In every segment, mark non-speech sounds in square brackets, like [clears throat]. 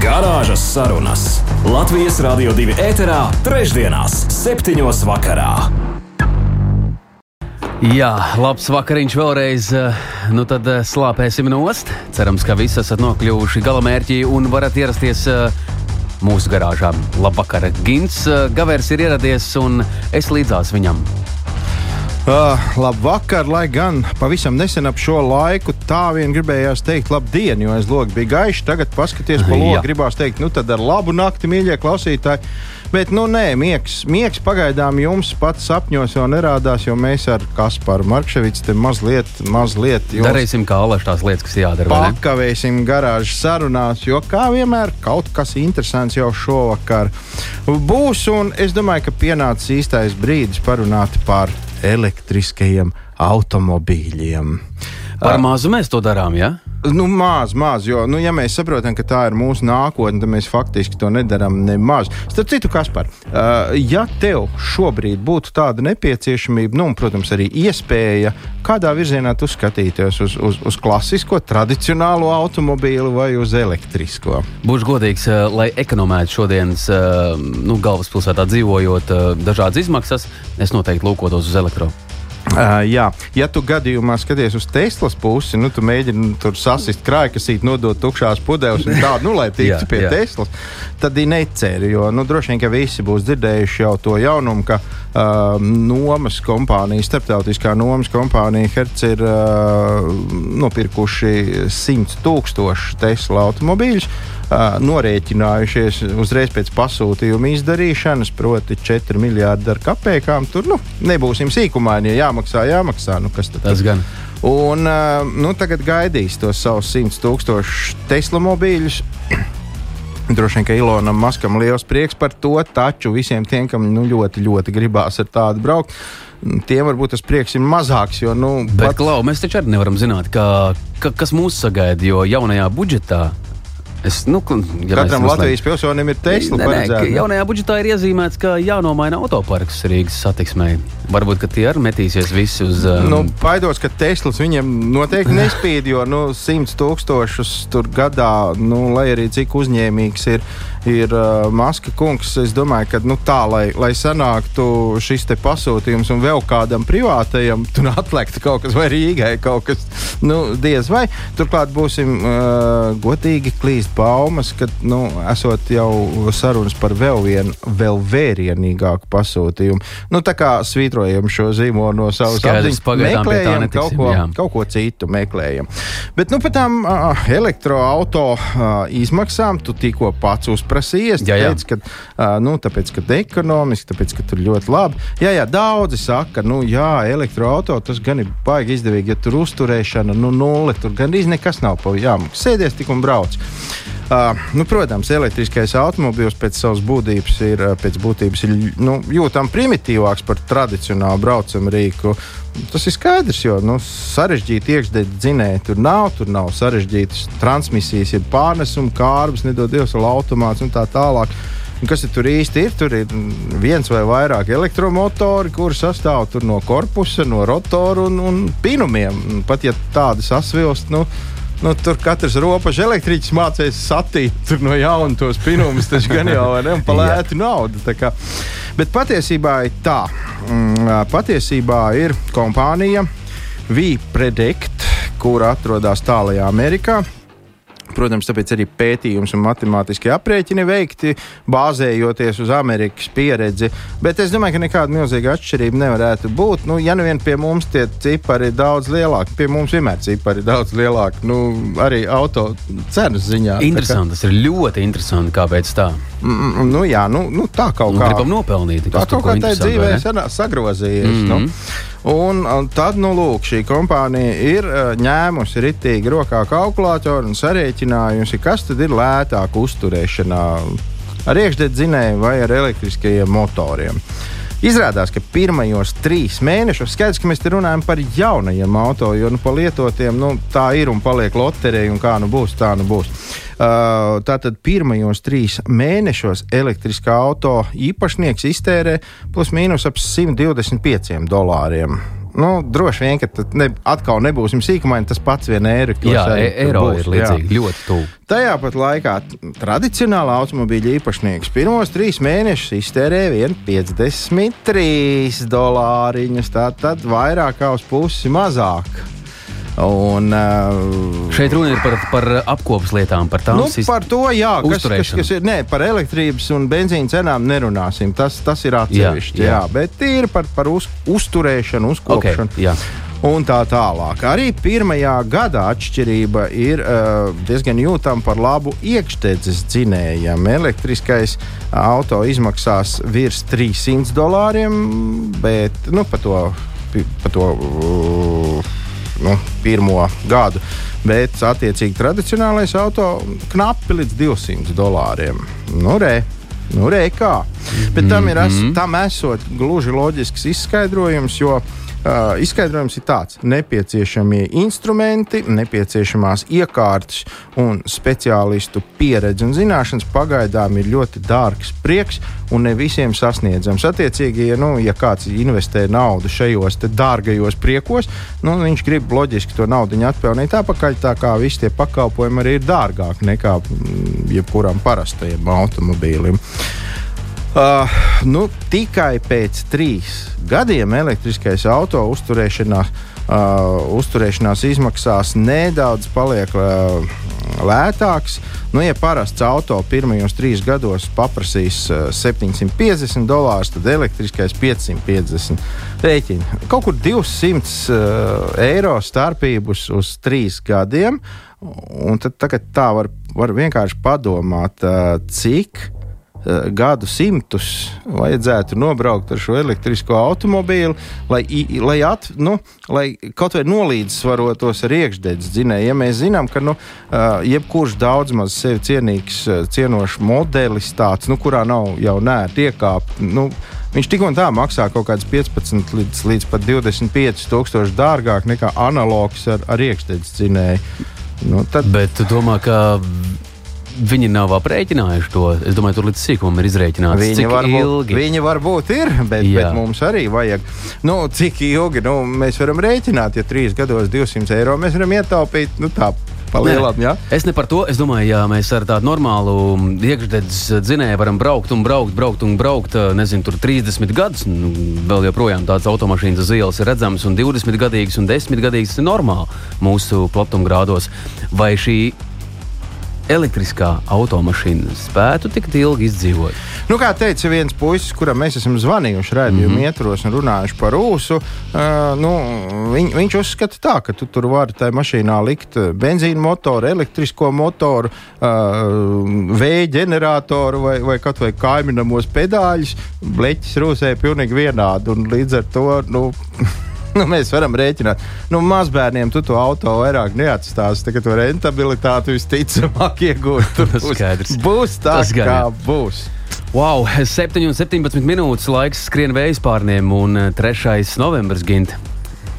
Garāžas sarunas Latvijas Rādio 2 ēterā, trešdienās, septiņos vakarā. Jā, labs vakariņš vēlreiz. Nu tad eh, slāpēsim nost. Cerams, ka visi esat nokļuvuši galamērķī un varat ierasties eh, mūsu garāžā. Labvakar! Gins eh, Gavers ir ieradies un es līdzās viņam. Uh, labvakar, lai gan pavisam nesen ap šo laiku tā vien gribējās teikt, labdien, jo aiz logs bija gaišs. Tagad, paskatieties pa logu, gribās teikt, nu tad ar labu nakti, mīļie klausītāji. Bet, nu, nē, miegs, miegs pagaidām jums pats sapņos jau nerādās, jo mēs ar Kasparu Markevits te mazliet, mazliet jums... darīsim kā alaši tās lietas, kas jādara. Pakavēsim garāžas sarunās, jo kā vienmēr kaut kas interesants jau šovakar būs. Un es domāju, ka pienācis īstais brīdis parunāt par elektriskajiem automobīļiem. Par mazu mēs to darām, jā? Ja? Nu, maz, maz, jo, nu, ja mēs saprotam, ka tā ir mūsu nākotne, tad mēs faktiski to nedarām nemaz. Starp citu, Kaspar, uh, ja tev šobrīd būtu tāda nepieciešamība, nu, un, protams, arī iespēja, kādā virzienā tu skatīties uz, uz, uz klasisko, tradicionālo automobīlu vai uz elektrisko? Būšu godīgs, lai ekonomētu šodienas nu, galvaspilsētā dzīvojot dažādas izmaksas, es noteikti lūkotos uz elektronisku. Uh, jā, ja tu gadījumā skaties uz Teslas pusi, nu, tu mēģini tur sasist krājkasīt, nodot tukšās pudeles un tādu, nu, lai [laughs] tiktu pie jā. Teslas, tad viņi neceri. Jo nu, droši vien, ka visi būs dzirdējuši jau to jaunumu, ka uh, nomas kompānija, starptautiskā nomas kompānija Hertz ir uh, nopirkuši 100 tūkstošu Tesla automobīļus norēķinājušies uzreiz pēc pasūtījuma izdarīšanas, proti, 4 miljardi ar kapekām. Tur nu, nebūsim sīkumaini, ja jāmaksā, jāmaksā. Nu, Tas gan. Un nu, tagad gaidīs tos savus 100 tūkstošus Tesla mobīļus. [clears throat] Droši vien, ka Ilonam Maskam liels prieks par to, taču visiem tiem, kam nu, ļoti, ļoti gribās ar tādu braukt, tiem varbūt tas prieks ir mazāks. Jo, nu, Bet, pat... Klau, mēs taču arī nevaram zināt, ka, ka, kas mūs sagaida, jo jaunajā budžetā Es, nu, ja Katram Latvijas pilsonim ir Tesla. Nē, nē, jaunajā budžetā ir iezīmēts, ka jānomaina autoparks Rīgas satiksmē. Varbūt tie arī metīsies visi uz. Um... Nu, baidos, ka Teslas viņiem noteikti nespīd, jo nu, 100 tūkstošus gadā, nu, lai arī cik uzņēmīgs ir ir uh, Maska kungs. Es domāju, ka nu, tā, lai, lai sanāktu šis pasūtījums un vēl kādam privātajam, tur atliektu kaut kas, vai Rīgai kaut kas, nu, diez vai. Turklāt būsim uh, godīgi klīst baumas, ka nu, esot jau sarunas par vēl vienu, vēl vērienīgāku pasūtījumu. Nu, tā kā svītrojam šo zīmolu no savas apziņas, meklējam kaut ko, jā. kaut ko citu, meklējam. Bet nu, par tām uh, elektroautorāta uh, izmaksām tu tikko pats uzspēlēji pieprasījies. Jā, jā. Teic, ka, uh, nu, tāpēc, ka ekonomiski, tāpēc, ka tur ļoti labi. Jā, jā, daudzi saka, nu, jā, elektroautorāts tas gan ir baigi izdevīgi, ja tur uzturēšana, nu, nulle, tur gandrīz nekas nav pa jāmaksā. Sēdies tik un brauc. Nu, protams, elektriskais automobilis pēc savas būtības ir, būtības ir nu, jūtami primitīvāks par tradicionālu braucamu rīku. Tas ir skaidrs, jo nu, sarežģīti iekšdedz dzinēji tur nav. Tur nav sarežģītas transmisijas, ir pārnesuma kārbas, nedod Dievs, automāts un tā tālāk. Un kas tur īsti ir? Tur ir viens vai vairāk elektromotori, kuri sastāv no korpusa, no rotora un, un pinumiem. Pat ja tādi sasvilst, nu, Nu, tur katrs ropažs elektriķis mācīs satīt no jauna tos pinumus. Tas gan jau ir palēta nauda. Bet patiesībā ir tā. Mm, patiesībā ir kompānija V-Predict, kur atrodas tālajā Amerikā. Protams, tāpēc arī pētījums un matemātiskie aprēķini veikti bāzējoties uz Amerikas pieredzi. Bet es domāju, ka nekāda milzīga atšķirība nevarētu būt. Nu, ja nu vien pie mums tie cipari ir daudz lielāki, pie mums vienmēr cipari ir daudz lielāki. Nu, arī auto cenas ziņā. Interesanti, tas ir ļoti interesanti. Kāpēc tā? Mm, mm nu, jā, nu, nu, tā kaut nu, kā. Gribam nopelnīt. Tā kaut kā tā dzīvē sagrozījies. Mm -hmm. nu. Un, un tad, nu, lūk, šī kompānija ir ņēmusi ritīgi rokā kalkulātoru un sarēķinājusi, kas tad ir lētāk uzturēšanā ar iekšdedzinēju vai ar elektriskajiem motoriem. Izrādās, ka pirmajos trīs mēnešos, skaidrs, ka mēs te runājam par jaunajiem auto, jo nu, pa lietotiem nu, tā ir un paliek loterija, un kā nu būs, tā nu būs. Uh, tātad pirmajos trīs mēnešos elektriskā auto īpašnieks iztērē plus mīnus ap 125 dolāriem. Nu, droši vien, ka ne, atkal nebūsim sīkumaini, tas pats vien eiro. Jā, e eiro būs, ir līdzīgi, jā. ļoti tuvu. Tajā pat laikā tradicionāla automobīļa īpašnieks pirmos trīs mēnešus iztērēja 153 dolāriņus, tātad vairāk kā uz pusi mazāk. Un, uh, Šeit runa ir par, par apkopes lietām, par tām nu, par to, jā, kas, kas, kas ir. Nē, par elektrības un benzīna cenām nerunāsim. Tas, tas ir atsevišķi. Jā, jā. jā, bet ir par, par uz, uzturēšanu, uzkopšanu. Okay, jā. un tā tālāk. Arī pirmajā gadā atšķirība ir uh, diezgan jūtama par labu iekšdedzes dzinējam. Elektriskais auto izmaksās virs 300 dolāriem, bet nu, par to. Pa to uh, nu, pirmo gadu. Bet, attiecīgi, tradicionālais auto knapi līdz 200 dolāriem. Nu, re, nu, re kā. Bet tam ir es, mhm. tam esot gluži loģisks izskaidrojums, jo uh, izskaidrojums ir tāds: nepieciešamie instrumenti, nepieciešamās iekārtas un speciālistu pieredze un zināšanas pagaidām ir ļoti dārgs prieks un ne visiem sasniedzams. Attiecīgi, ja, nu, ja kāds investē naudu šajos dārgajos priekos, nu, viņš grib loģiski to naudu atpelnīt atpakaļ, tā kā visi tie pakalpojumi arī ir dārgāki nekā mm, jebkuram parastajam automobīlim. Uh, nu, tikai pēc trīs gadiem elektriskais auto uzturēšanās, uh, uzturēšanās izmaksās nedaudz paliek uh, lētāks. Nu, ja parasts auto pirmajos trīs gados paprasīs uh, 750 dolārus, tad elektriskais 550 rēķina. Kaut kur 200 uh, eiro starpības uz trīs gadiem. Un tad, tagad tā var, var vienkārši padomāt, uh, cik Eh, gadu simtus vajadzētu nobraukt ar šo elektrisko automobīlu, lai, lai, at, nu, lai kaut vai nolīdzsvarotos ar iekšdedzes dzinēju. Ja mēs zinām, ka nu, eh, jebkurš daudz maz sevi cienīgs, eh, cienošs modelis, tāds, nu, kurā nav jau nērti iekāpt. Nu, Viņš tik un tā maksā kaut kādus 15 līdz, līdz pat 25 tūkstoši dārgāk nekā analogs ar, ar iekšdedzes dzinēju. Nu, tad... Bet tu domā, ka Viņi nav aprēķinājuši to. Es domāju, tur līdz sīkumam ir izrēķināts. Viņi varbūt, viņi varbūt ir, bet, Jā. bet mums arī vajag. Nu, cik ilgi nu, mēs varam rēķināt, ja trīs gados 200 eiro mēs varam ietaupīt? Nu, tā, Palielam, ja? Es ne par to. Es domāju, ja mēs ar tādu normālu iekšdedzes dzinēju varam braukt un braukt, braukt un braukt, nezinu, tur 30 gadus, nu, vēl joprojām tādas automašīnas uz ielas ir redzamas, un 20 gadīgas un 10 gadīgas ir normāli mūsu platumgrādos. Vai šī elektriskā automašīna spētu tik ilgi izdzīvot? Nu, kā teica viens puisis, kuram mēs esam zvanījuši raidījuma mm -hmm. ietvaros un runājuši par ūsu, uh, nu, viņ, viņš uzskata tā, ka tu tur vari tajā mašīnā likt benzīna motoru, elektrisko motoru, uh, vēja ģeneratoru vai, vai kaut vai kaimiņamos pedāļus. Bleķis rūsē pilnīgi vienādi un līdz ar to. Nu, [laughs] [laughs] nu, mēs varam rēķināt. Nu, mazbērniem tu to auto vairāk neatstāsi. Tagad to rentabilitāti visticamāk iegūt. [laughs] Tur būs, būs tā, Tas kā būs. Wow, 7,17 minūtes laiks skrien vējas pārniem un 3. Eh, novembris gimta.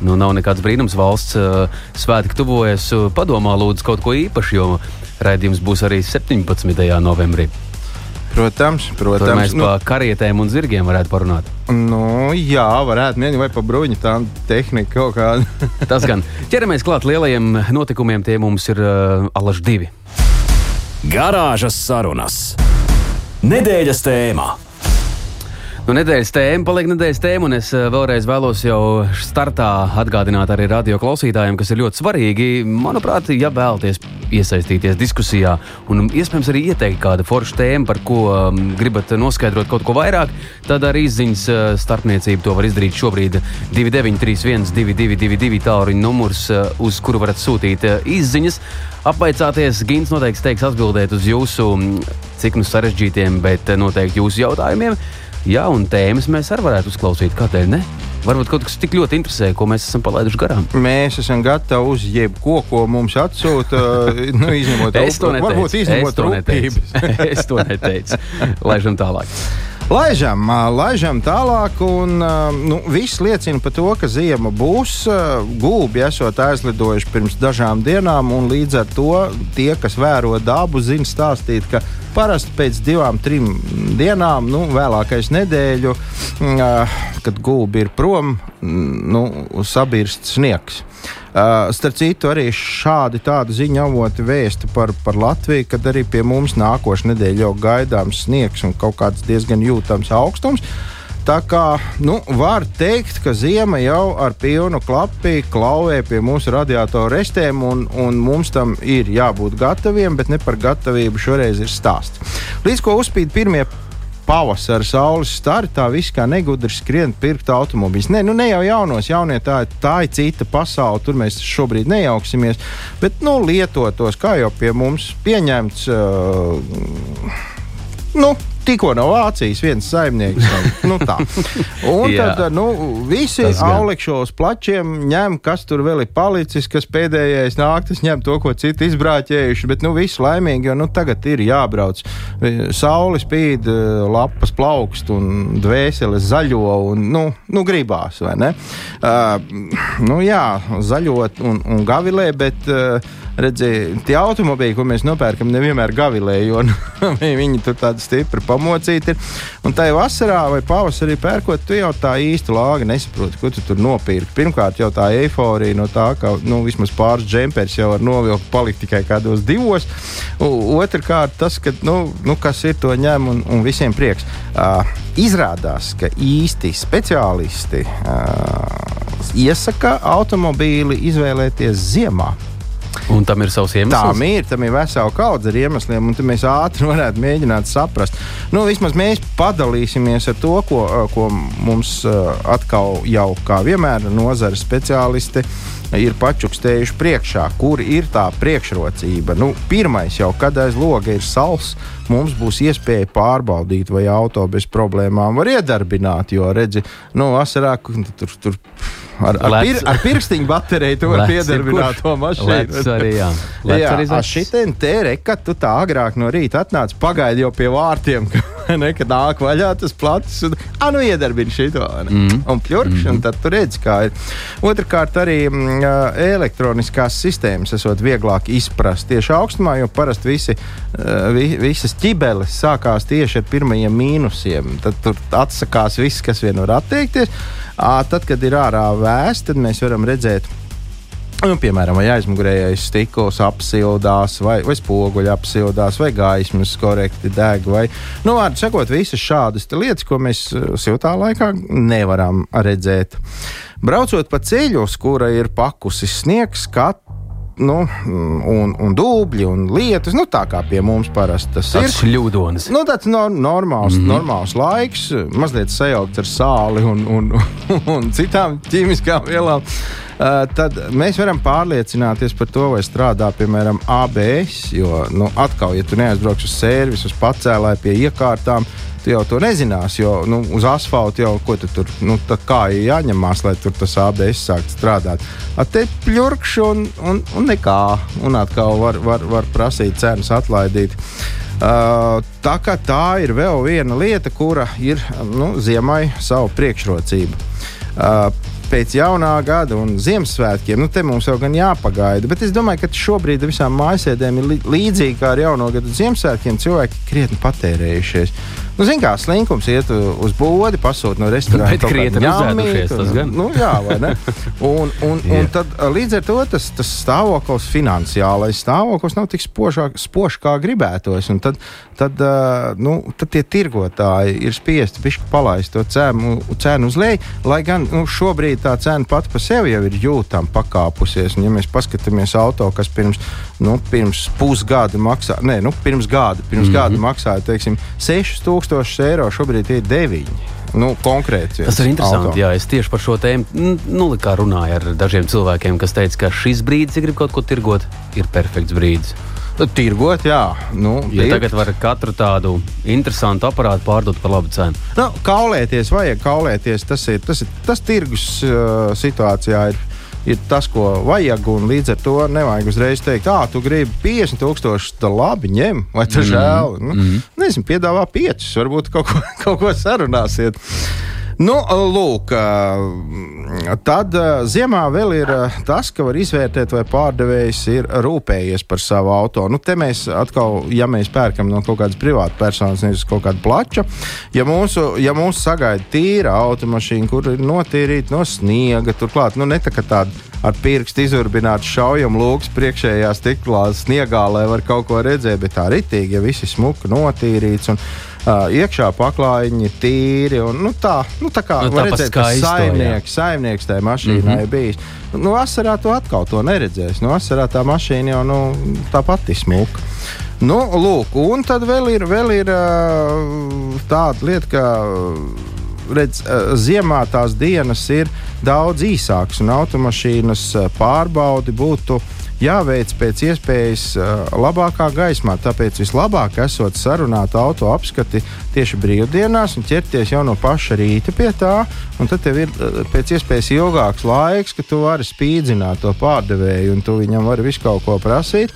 Nu, nav nekāds brīnums, valsts uh, svētki tuvojas. Padomā, lūdzu, kaut ko īpašu, jo raidījums būs arī 17. novembrī. Protams, protams. Tur mēs nu, par karietēm un zirgiem varētu parunāt. Nu, jā, varētu būt vai pa bruņu tām tehnika kaut kāda. [laughs] Tas gan. Ķeramies klāt lielajiem notikumiem, tie mums ir uh, alaž divi. Garāžas sarunas. Nedēļas tēmā. Nu, nedēļas tēma paliek nedēļas tēma, un es eh, vēlreiz vēlos jau startā atgādināt arī radio klausītājiem, kas ir ļoti svarīgi. Manuprāt, ja vēlaties iesaistīties diskusijā un iespējams arī ieteikt kādu foršu tēmu, par ko um, gribat noskaidrot kaut ko vairāk, tad ar izziņas uh, starpniecību to var izdarīt šobrīd 2931, 222, tālruņa numurs, uh, uz kuru varat sūtīt izziņas. Apvaicāties, Gins noteikti teiks atbildēt uz jūsu, mm, cik nu sarežģītiem, bet noteikti jūsu jautājumiem. Jā, un tēmas mēs arī varētu uzklausīt. Kādēļ ne? Varbūt kaut kas tik ļoti interesē, ko mēs esam palaiduši garām. Mēs esam gatavi uz jebko, ko mums atsūta. [laughs] nu, izņemot es to neteicu. Varbūt izņemot es to neteicu. [laughs] es to neteicu. Laižam tālāk. Laižam, laižam tālāk, un nu, viss liecina par to, ka ziema būs. Gulbi esot aizlidojuši pirms dažām dienām, un līdz ar to tie, kas vēro dabu, zina stāstīt, ka parasti pēc divām, trim dienām, nu, vēlākais nedēļu, kad gulbi ir prom, nu, sabirst sniegs. Uh, starp citu, arī šādi tādi ziņu avoti vēsta par, par Latviju, kad arī pie mums nākošais nedēļa jau gaidāms sniegs un kaut kāds diezgan jūtams augstums. Tā kā nu, var teikt, ka zima jau ar pilnu klapi klauvē pie mūsu radiatoru restēm, un, un mums tam ir jābūt gataviem, bet ne par gatavību šoreiz ir stāsts. Līdz ko uzspīd pirmie pavasara saules stari, tā viss kā negudri skrien pirkt automobīļus. Ne, nu, ne jau jaunos, jaunie tā, tā ir cita pasaule, tur mēs šobrīd nejauksimies, bet nu, lietotos, kā jau pie mums pieņemts. Uh, nu, tikko no Vācijas viens saimnieks. nu, tā. un [laughs] tad nu, visi augšos plačiem ņem, kas tur vēl ir palicis, kas pēdējais nāktis ņem to, ko citi izbrāķējuši. Bet nu, viss laimīgi, jo nu, tagad ir jābrauc. Saule spīd, lapas plaukst un dvēseles zaļo. Un, nu, nu, gribās, vai ne? Uh, nu, jā, zaļot un, un gavilē, bet. Uh, redziet, tie automobīļi, ko mēs nopērkam, nevienmēr gavilē, jo nu, viņi tur tādi stipri pamocīti ir. Un tajā vasarā vai pavasarī pērkot, tu jau tā īsti lāga nesaproti, ko tu tur nopirki. Pirmkārt, jau tā eiforija no tā, ka nu, vismaz pāris džempers jau var novilkt, palikt tikai kādos divos. Otrakārt, tas, ka, nu, nu, kas ir to ņem un, un visiem prieks. Uh, izrādās, ka īsti speciālisti uh, iesaka automobīli izvēlēties ziemā. Un tam ir savs iemesls. Tam ir, tam ir vesela kaudze ar iemesliem, un mēs ātri [laughs] varētu mēģināt saprast. Nu, vismaz mēs padalīsimies ar to, ko, ko mums atkal jau kā vienmēr nozares speciālisti ir pačukstējuši priekšā, kur ir tā priekšrocība. Nu, pirmais jau, kad aiz loga ir sals, mums būs iespēja pārbaudīt, vai auto bez problēmām var iedarbināt. Jo, redzi, nu, vasarā tur. tur Ar, ar, pir, ar pirkstiņu bateriju tu vari piedarbināt to mašīnu. Arī, jā, Lec jā arī šitien te reka, tu tā agrāk no rīta atnāc, pagaidi jau pie vārtiem, [laughs] kad nāk vaļā tas plats, un ah, nu iedarbini šito. Mm. Un pļurkš, mm. un tad tu redz, kā ir. Otrakārt arī mm, elektroniskās sistēmas esot vieglāk izprast tieši augstumā, jo parasti visi, vi, visas ķibeles sākās tieši ar pirmajiem mīnusiem. Tad tur atsakās viss, kas vien var atteikties. Tad, kad ir ārā vēsts, tad mēs varam redzēt. Nu, piemēram, vai aizmugurējais stikls apsildās, vai, vai spoguļi apsildās, vai gaismas korekti deg. Vai, nu, vārdu sakot, visas šādas lietas, ko mēs siltā laikā nevaram redzēt. Braucot pa ceļu, uz kura ir pakusis sniegs, kat, nu, un, un dubļi un lietas. Nu, tā kā pie mums parasti tas tāds ir. Šļūdonis. Nu, tāds no, normāls, mm -hmm. normāls laiks, mazliet sajaukts ar sāli un, un, [laughs] un citām ķīmiskām vielām. Uh, tad mēs varam pārliecināties par to, vai strādā piemēram ABS. Jo nu, atkal, ja tu neaizbrauks uz servisu, uz pacēlāju pie iekārtām, tu jau to nezināsi. Jo nu, uz asfalta jau ko tu tur nu, kā ir jāņemās, lai tur tas ABS sāktu strādāt. A te pļurkš un, un, un nekā. Un atkal var, var, var prasīt cenas atlaidīt. Uh, tā kā tā ir vēl viena lieta, kura ir nu, ziemai savu priekšrocību. Uh, pēc jaunā gada un Ziemassvētkiem, nu, te mums jau gan jāpagaida. Bet es domāju, ka šobrīd visām mājasēdēm ir līdzīgi kā ar jauno gadu Ziemassvētkiem. Cilvēki krietni patērējušies. Nu, Ziniet, kā slinkums iet uz bodi, pasūta no restorāna. Bet krietni uzēdušies tas gan. Nu, jā, vai ne? [laughs] Un, un, un tad līdz ar to tas, tas stāvoklis, finansiālais stāvoklis nav tik spožs, kā gribētos. Un tad, tad, nu, tad tie tirgotāji ir spiesti pišķi palaist to cenu, cenu uz leju, lai gan nu, šobrīd tā cena pati par sevi jau ir jūtama pakāpusies. Un, ja mēs paskatāmies auto, kas pirms, nu, pirms pusgada maksā, ne, nu, pirms gada, pirms mm -hmm. gada maksāja, teiksim, 6000 tūkstošus eiro, šobrīd ir deviņi. Nu, konkrēti. Tas ir interesanti. Auto. Jā, es tieši par šo tēmu nu, runāju ar dažiem cilvēkiem, kas teica, ka šis brīdis, ja grib kaut ko tirgot, ir perfekts brīdis. Nu, tirgot, jā. Nu, ja tagad var katru tādu interesantu aparātu pārdot par labu cenu. Nu, kaulēties, vajag kaulēties. Tas ir tas, ir, tas tirgus uh, situācijā. Ir ir tas, ko vajag. Līdz ar to nevajag uzreiz teikt, ah, tu gribi 50,000, tad labi, ņem, vai tas mm -hmm. žēl. Nu, mm -hmm. Nezinu, piedāvā 5, varbūt kaut ko, [laughs] kaut ko sarunāsiet. Nu, lūk, tad ziemā vēl ir tas, ka var izvērtēt, vai pārdevējs ir rūpējies par savu auto. Nu, te mēs atkal, ja mēs pērkam no kaut kādas privātas personas, nevis kaut kāda plača, ja mūsu, ja mūsu sagaida tīra automašīna, kur ir notīrīta no sniega, turklāt nu, ne tā kā tāda ar pirkstu izurbināts šaujam lūks priekšējā stiklā sniegā, lai var kaut ko redzēt, bet tā ritīgi, ja viss ir smuka notīrīts. Un, Uh, iekšā paklājiņi tīri. Un, nu, tā, nu, tā kā nu, var redzēt, ka saimnieks, saimnieks tajā mašīnā mm -hmm. bijis. Nu, vasarā tu atkal to neredzēsi. Nu, vasarā tā mašīna jau nu, tāpat ir smuka. Nu, lūk, un tad vēl ir, vēl ir uh, tāda lieta, ka redz, ziemā tās dienas ir daudz īsākas, un automašīnas pārbaudi būtu jāveic pēc iespējas uh, labākā gaismā. Tāpēc vislabāk esot sarunāt auto apskati tieši brīvdienās un ķerties jau no paša rīta pie tā. Tad tev ir uh, pēc iespējas ilgāks laiks, ka tu vari spīdzināt to pārdevēju un tu viņam vari visu kaut ko prasīt.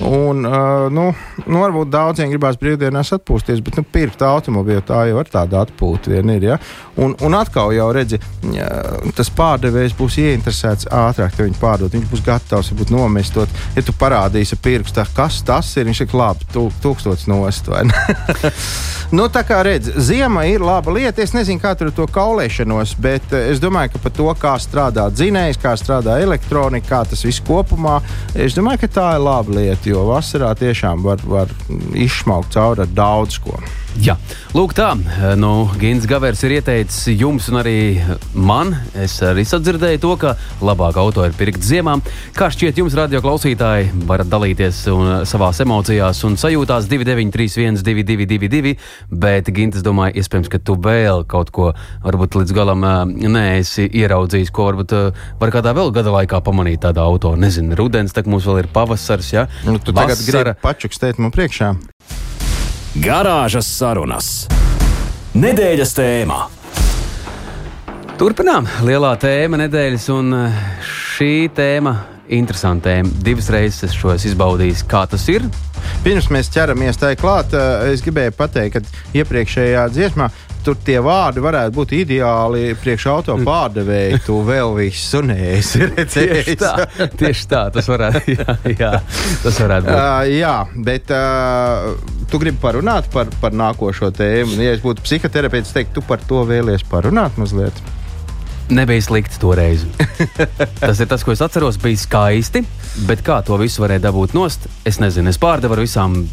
Un, uh, nu, nu, varbūt daudziem gribās brīvdienās atpūsties, bet nu, pirkt automobīlu tā jau ir tāda atpūta ir. Ja? Un, un atkal jau redzi, ja, tas pārdevējs būs ieinteresēts ātrāk, ka viņi pārdod. Viņš būs gatavs varbūt nomestot. Ja tu parādīsi pirkstā, kas tas ir, viņš ir labi, tū, tūkstots nost. [laughs] nu, tā kā redz, ziema ir laba lieta. Es nezinu, kā tur ir to kaulēšanos, bet es domāju, ka par to, kā strādā dzinējs, kā strādā elektronika, kā tas viss kopumā, es domāju, ka tā ir laba lieta jo vasarā tiešām var, var izsmaukt cauri ar daudz ko. Jā, lūk, tā. Nu, Gins Gavers ir ieteicis jums, un arī man. Es arī sadzirdēju to, ka labāk auto ir pirkt ziemā. Kā šķiet, jums, radio klausītāji, varat dalīties savā emocijās un sajūtās 2931, 222, bet Gins, es domāju, iespējams, ka tu vēl kaut ko varbūt līdz galam neesi ieraudzījis, ko varbūt var kādā vēl gada laikā pamanīt tādā auto. Nezinu, rudens, tā mums vēl ir pavasars. Ja? Nu, tu Vasara. tagad gribi pačukstēt man priekšā. Garāžas sarunas. Nedēļas tēmā. Turpinām. Lielā tēma nedēļas, un eh, šī tēma interesanta tēma. Divas reizes es šo esmu izbaudījis, kā tas ir. Pirms mēs ķeramies tai klāt, eh, es gribēju pateikt, ka iepriekšējā dziesmā tur tie vārdi varētu būt ideāli priekš auto pārdevēja. [laughs] Tu vēl visu neesi [laughs] redzējis. Tieši tā, tieši tā tas varētu, [laughs] jā, jā, tas varētu būt. Uh, jā, bet uh, tu gribi parunāt par, par nākošo tēmu. Ja es būtu psihoterapeits, teiktu, tu par to vēlies parunāt mazliet. Nebija slikti toreiz. tas ir tas, ko es atceros. Bija skaisti, bet kā to visu varēja dabūt nost, es nezinu. Es pārdevu ar visām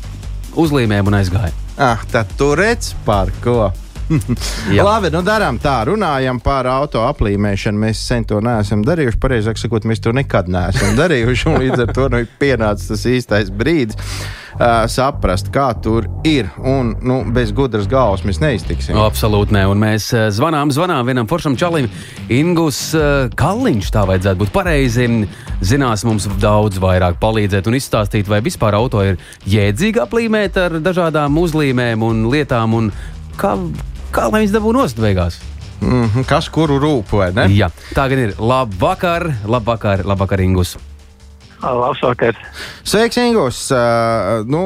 uzlīmēm un aizgāju. Ah, tad tu redz par ko. [laughs] Labi, nu darām tā, runājam par auto aplīmēšanu. Mēs sen to neesam darījuši. Pareizāk sakot, mēs to nekad neesam [laughs] darījuši. Līdz ar to nu, pienācis tas īstais brīdis. Uh, saprast, kā tur ir. Un nu, bez gudras galvas mēs neiztiksim. Absolūti nē, un mēs zvanām, zvanām vienam foršam čalim. Ingus uh, Kalniņš, tā vajadzētu būt pareizi. Zinās mums daudz vairāk palīdzēt un izstāstīt, vai vispār auto ir jēdzīgi aplīmēt ar dažādām uzlīmēm un lietām, un kā, kā lai viņas dabū nost beigās. Mm -hmm, kas kuru rūp, vai ne? Jā, tā gan ir. Labvakar, labvakar, labvakar Ingus. Labvakar. Sveiks, Ingūns. Uh, nu,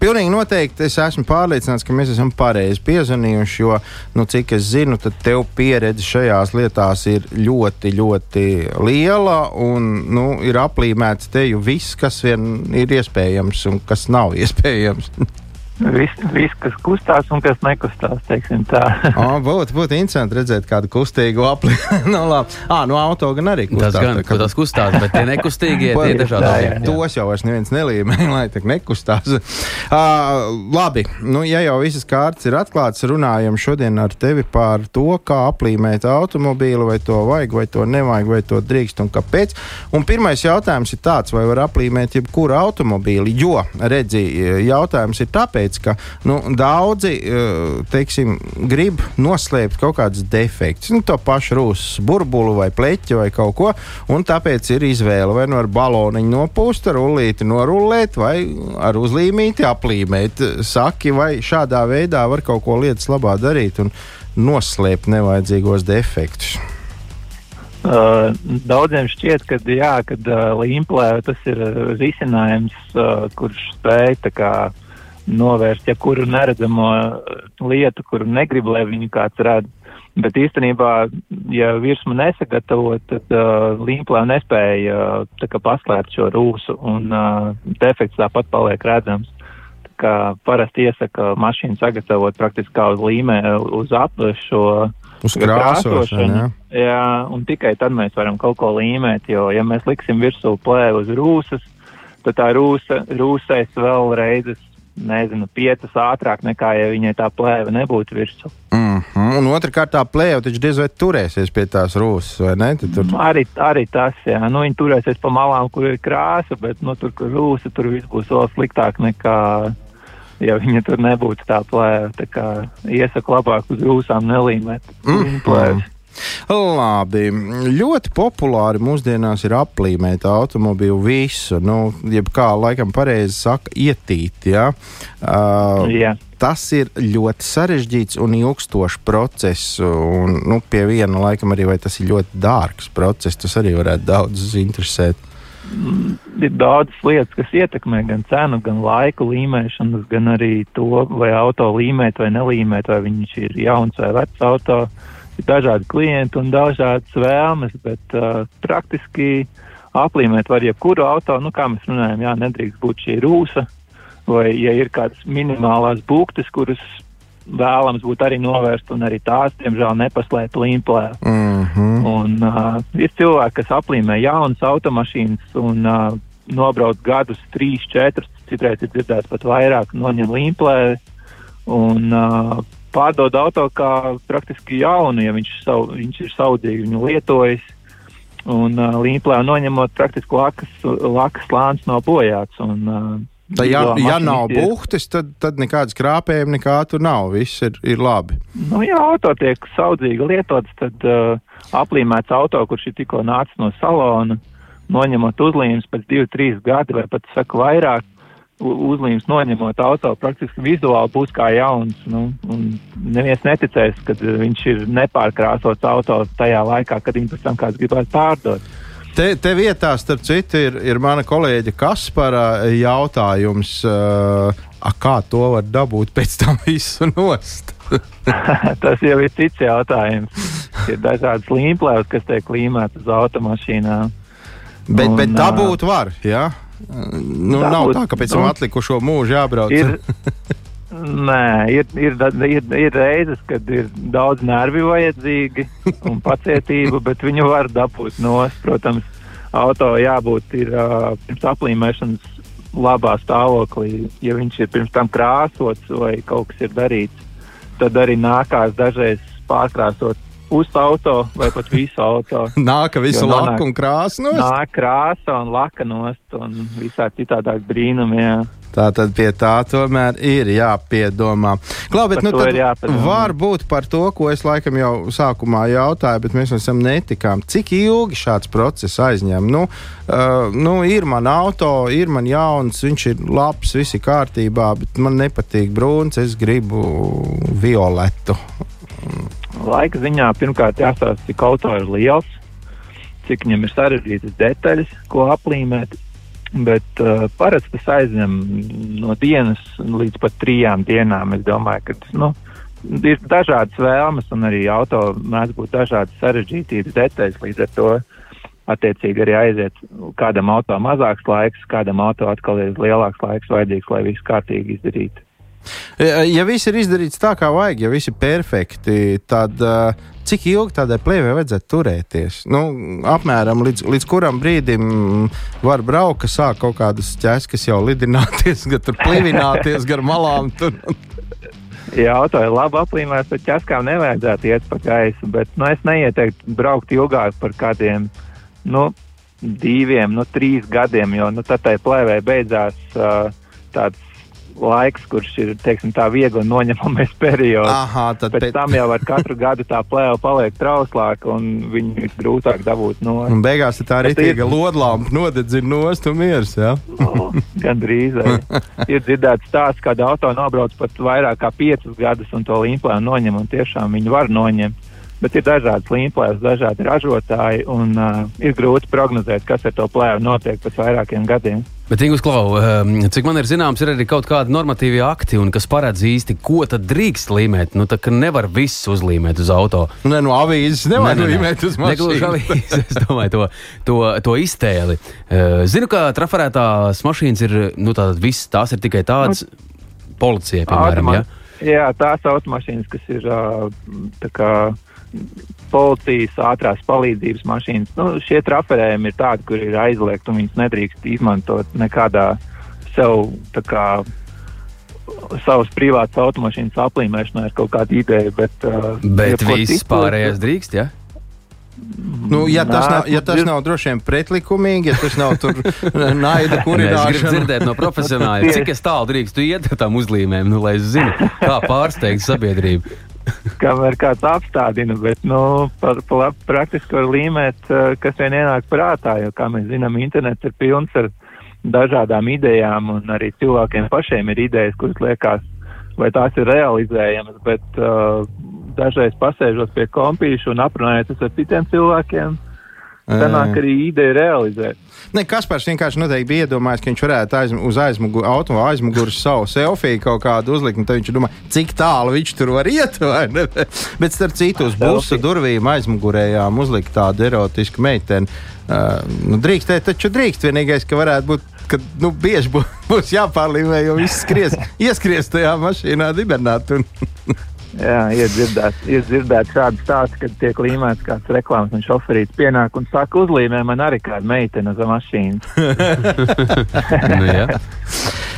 pilnīgi noteikti es esmu pārliecināts, ka mēs esam pareizi piezvanījuši, jo, nu, cik es zinu, tad tev pieredze šajās lietās ir ļoti, ļoti liela un nu, ir aplīmēts teju viss, kas vien ir iespējams un kas nav [laughs] iespējams. Viss, vis, kas kustās un kas nekustās, teiksim tā. [laughs] oh, būtu, būtu interesanti redzēt kādu kustīgu apli. no, [laughs] nu, labi. Ah, no auto gan arī kustās. Tas gan, tā, ka... tas kustās, bet tie nekustīgie, tie [laughs] dažādi. Jā, jā. Tos jau vairs neviens nelīmē, lai tā nekustās. Uh, labi, nu, ja jau visas kārtas ir atklātas, runājam šodien ar tevi par to, kā aplīmēt automobīlu, vai to vajag, vai to nevajag, vai to drīkst un kāpēc. Un pirmais jautājums ir tāds, vai var aplīmēt jebkuru automobīli, jo, redzi, jautājums ir tāpēc, tāpēc, ka nu, daudzi eh, teiksim, grib noslēpt kaut kādus defektus, nu, to pašu rūsas burbuli vai pleķi vai kaut ko, un tāpēc ir izvēle vai nu ar baloniņu nopūst, ar rullīti norullēt, vai ar uzlīmīti aplīmēt. Saki, vai šādā veidā var kaut ko lietas labā darīt un noslēpt nevajadzīgos defektus. Uh, daudziem šķiet, ka jā, kad uh, līmplē tas ir uh, risinājums, uh, kurš spēj kā novērst jebkuru neredzamo lietu, kuru negrib, lai viņu kāds redz. Bet īstenībā, ja virsmu nesagatavo, tad uh, līmplē nespēja uh, paslēpt šo rūsu, un uh, defekts tāpat paliek redzams. Tā kā parasti iesaka mašīnu sagatavot praktiski kā uz līmē, uz apšo uz krāsošanu. Jā. jā, un tikai tad mēs varam kaut ko līmēt, jo, ja mēs liksim virsū plēvu uz rūsas, tad tā rūsa, rūsēs vēl reizes nezinu, piecas ātrāk nekā, ja viņai tā plēve nebūtu virsū. Mm -hmm. Un otrkārt, tā plēve taču diez vai turēsies pie tās rūsas, vai ne? Tur... Arī, arī tas, jā. Nu, viņi turēsies pa malām, kur ir krāsa, bet, nu, tur, kur rūsa, tur viss būs vēl sliktāk nekā, ja viņa tur nebūtu tā plēve. Kā iesaku labāk uz rūsām nelīmēt mm plēves. Labi. Ļoti populāri mūsdienās ir aplīmēt automobīlu visu. Nu, kā laikam pareizi saka, ietīt. Ja? Uh, yeah. Tas ir ļoti sarežģīts un ilgstošs process. Un, nu, pie viena laikam arī tas ir ļoti dārgs process. Tas arī varētu daudzus interesēt. Mm, ir daudzas lietas, kas ietekmē gan cenu, gan laiku līmēšanas, gan arī to, vai auto līmēt vai nelīmēt, vai viņš ir jauns vai vecs auto. Uh, dažādi klienti un dažādas vēlmes, bet uh, praktiski aplīmēt var jebkuru auto, nu kā mēs runājam, jā, nedrīkst būt šī rūsa, vai ja ir kādas minimālās būktes, kuras vēlams būtu arī novērst, un arī tās, diemžēl, nepaslēpt līmplē. Mm -hmm. Un uh, ir cilvēki, kas aplīmē jaunas automašīnas un uh, nobrauc gadus, trīs, četrus, citreiz ir dzirdēts pat vairāk, noņem līmplē. Un, uh, pārdod auto kā praktiski jaunu, ja viņš, savu, viņš ir saudzīgi viņu lietojis. Un uh, līmplē noņemot praktiski lakas, lakas slānis nav bojāts. Un, uh, Tā, ja, ja nav buhtes, tad, tad nekādas krāpējuma nekā tur nav. Viss ir, ir labi. Nu, ja auto tiek saudzīgi lietots, tad uh, aplīmēts auto, kurš ir tikko nācis no salona, noņemot uzlīmes pēc divu, trīs gadi vai pat saka vairāk, uzlīmes noņemot auto, praktiski vizuāli būs kā jauns. Nu, neviens neticēs, ka viņš ir nepārkrāsots auto tajā laikā, kad viņu pēc tam kāds gribētu pārdot. Te, te vietā, starp citu, ir, ir mana kolēģa Kaspara jautājums, uh, a, kā to var dabūt pēc tam visu nost? [laughs] [laughs] Tas jau ir cits jautājums. Ir dažādas līmplēs, kas tiek līmētas uz automašīnām. Bet, un, bet dabūt var, jā? Ja? Nu, tā nav tā, ka pēc tam nu, atlikušo mūžu jābrauc. Ir, Nē, ir, ir, ir, ir reizes, kad ir daudz nervi vajadzīgi un [laughs] pacietība, bet viņu var dabūt nost. Protams, auto jābūt ir, uh, pirms aplīmēšanas labā stāvoklī. Ja viņš ir pirms tam krāsots vai kaut kas ir darīts, tad arī nākās dažreiz pārkrāsot pusi auto vai pat visu auto. Nāk visu laku un krāsu nost? Nāk krāsa un laka nost un visā citādāk brīnumi. Jā. Tā tad pie tā tomēr ir jāpiedomā. Klau, bet, nu, varbūt par to, ko es laikam jau sākumā jautāju, bet mēs esam netikām. Cik ilgi šāds process aizņem? Nu, uh, nu, ir man auto, ir man jauns, viņš ir labs, viss ir kārtībā, bet man nepatīk brūns, es gribu violetu. Laika ziņā pirmkārt jāstāsta, cik auto ir liels, cik viņam ir sarežģītas detaļas, ko aplīmēt. Bet uh, parasti tas aizņem no dienas līdz pat trijām dienām. Es domāju, ka nu, ir dažādas vēlmes, un arī auto mēdz būt dažādas sarežģītības detaļas. Līdz ar to attiecīgi arī aiziet kādam auto mazāks laiks, kādam auto atkal ir lielāks laiks vajadzīgs, lai viss kārtīgi izdarītu. Ja viss ir izdarīts tā, kā vajag, ja viss ir perfekti, tad uh, cik ilgi tādai plēvei vajadzētu turēties? Nu, apmēram līdz, līdz kuram brīdim var braukt, ka sāk kaut kādas ķēskas jau lidināties, [laughs] gan tur plīvināties gar malām. Tur. Jā, auto ir labi aplīmēts, bet ķēskām nevajadzētu iet pa gaisu. Bet nu, es neieteiktu braukt ilgāk par kādiem nu, diviem, nu, trīs gadiem, jo nu, tad tai plēvei beidzās uh, tāds laiks, kurš ir teiksim, tā viegli noņemamais periods. Aha, tad pēc tam jau ar katru gadu tā plēva paliek trauslāka un viņu ir grūtāk dabūt no. Un beigās tā arī ir lodlampa nodedzina nost un miers. Ja? Oh, Gan drīz. ir dzirdēts stāsts, kad auto nobrauc pat vairāk kā piecus gadus un to līmplēnu noņem un tiešām viņu var noņemt. Bet ir dažādas līnijas, dažādi ražotāji, un uh, ir grūti prognozēt, kas ar to plēvu notiek pēc vairākiem gadiem. Bet, Ingūns Klau, um, cik man ir zināms, ir arī kaut kādi normatīvi akti, kas paredz īsti, ko tad drīkst līmēt. Nu, tā kā nevar viss uzlīmēt uz auto. Nē, no avīzes nevar ne, ne, līmēt uz mašīnu. avīzes, es domāju, to, to, to iztēli. Uh, zinu, ka trafarētās mašīnas ir, nu, tādas visas, tās ir tikai tādas policijai, piemēram. Ja? Jā, tās automašīnas, kas ir tā kā policijas ātrās palīdzības mašīnas. Nu, šie traferējumi ir tādi, kur ir aizliegti un viņas nedrīkst izmantot nekādā sev kā, savas privātas automašīnas aplīmēšanā ir kaut kāda ideja. Bet, uh, bet viss pārējais drīkst, ja? Nu, ja, tas nav, ja tas nav droši vien pretlikumīgi, ja tas nav tur [laughs] naida [laughs] kurināšana. Es gribu dzirdēt no profesionāļiem, [laughs] cik es tālu drīkstu iet ar tām uzlīmēm, nu, lai es zinu, kā pārsteigt sabiedrību. Kamēr kāds apstādina, bet nu, par, par praktiski var līmēt, eh, kas vien ienāk prātā, jo, kā mēs zinām, internets ir pilns ar dažādām idejām, un arī cilvēkiem pašiem ir idejas, kuras liekas, vai tās ir realizējamas, bet uh, dažreiz pasēžot pie kompīšu un aprunājoties ar citiem cilvēkiem, sanāk arī ideja realizēt. Ne, Kaspars vienkārši noteikti bija iedomājies, ka viņš varētu aizm uz aizmugu, auto aizmugures savu selfiju kaut kādu uzlikt, tad viņš domā, cik tālu viņš tur var iet. [laughs] Bet starp citu, uz busa durvīm aizmugurējām uzlikt tādu erotisku meiteni. Uh, nu, drīkstēt, taču drīkst. Vienīgais, ka varētu būt ka nu, bieži būs jāpārlīmē, jo viss skries, [laughs] ieskries tajā mašīnā dibernāt. Un... Jā, iedzirdēt, iedzirdēt šādu stāstu, kad tiek līmēts kāds reklāmas un šoferīts pienāk un saka, uzlīmē man arī kāda meitene uz mašīnas. [laughs] nu, jā.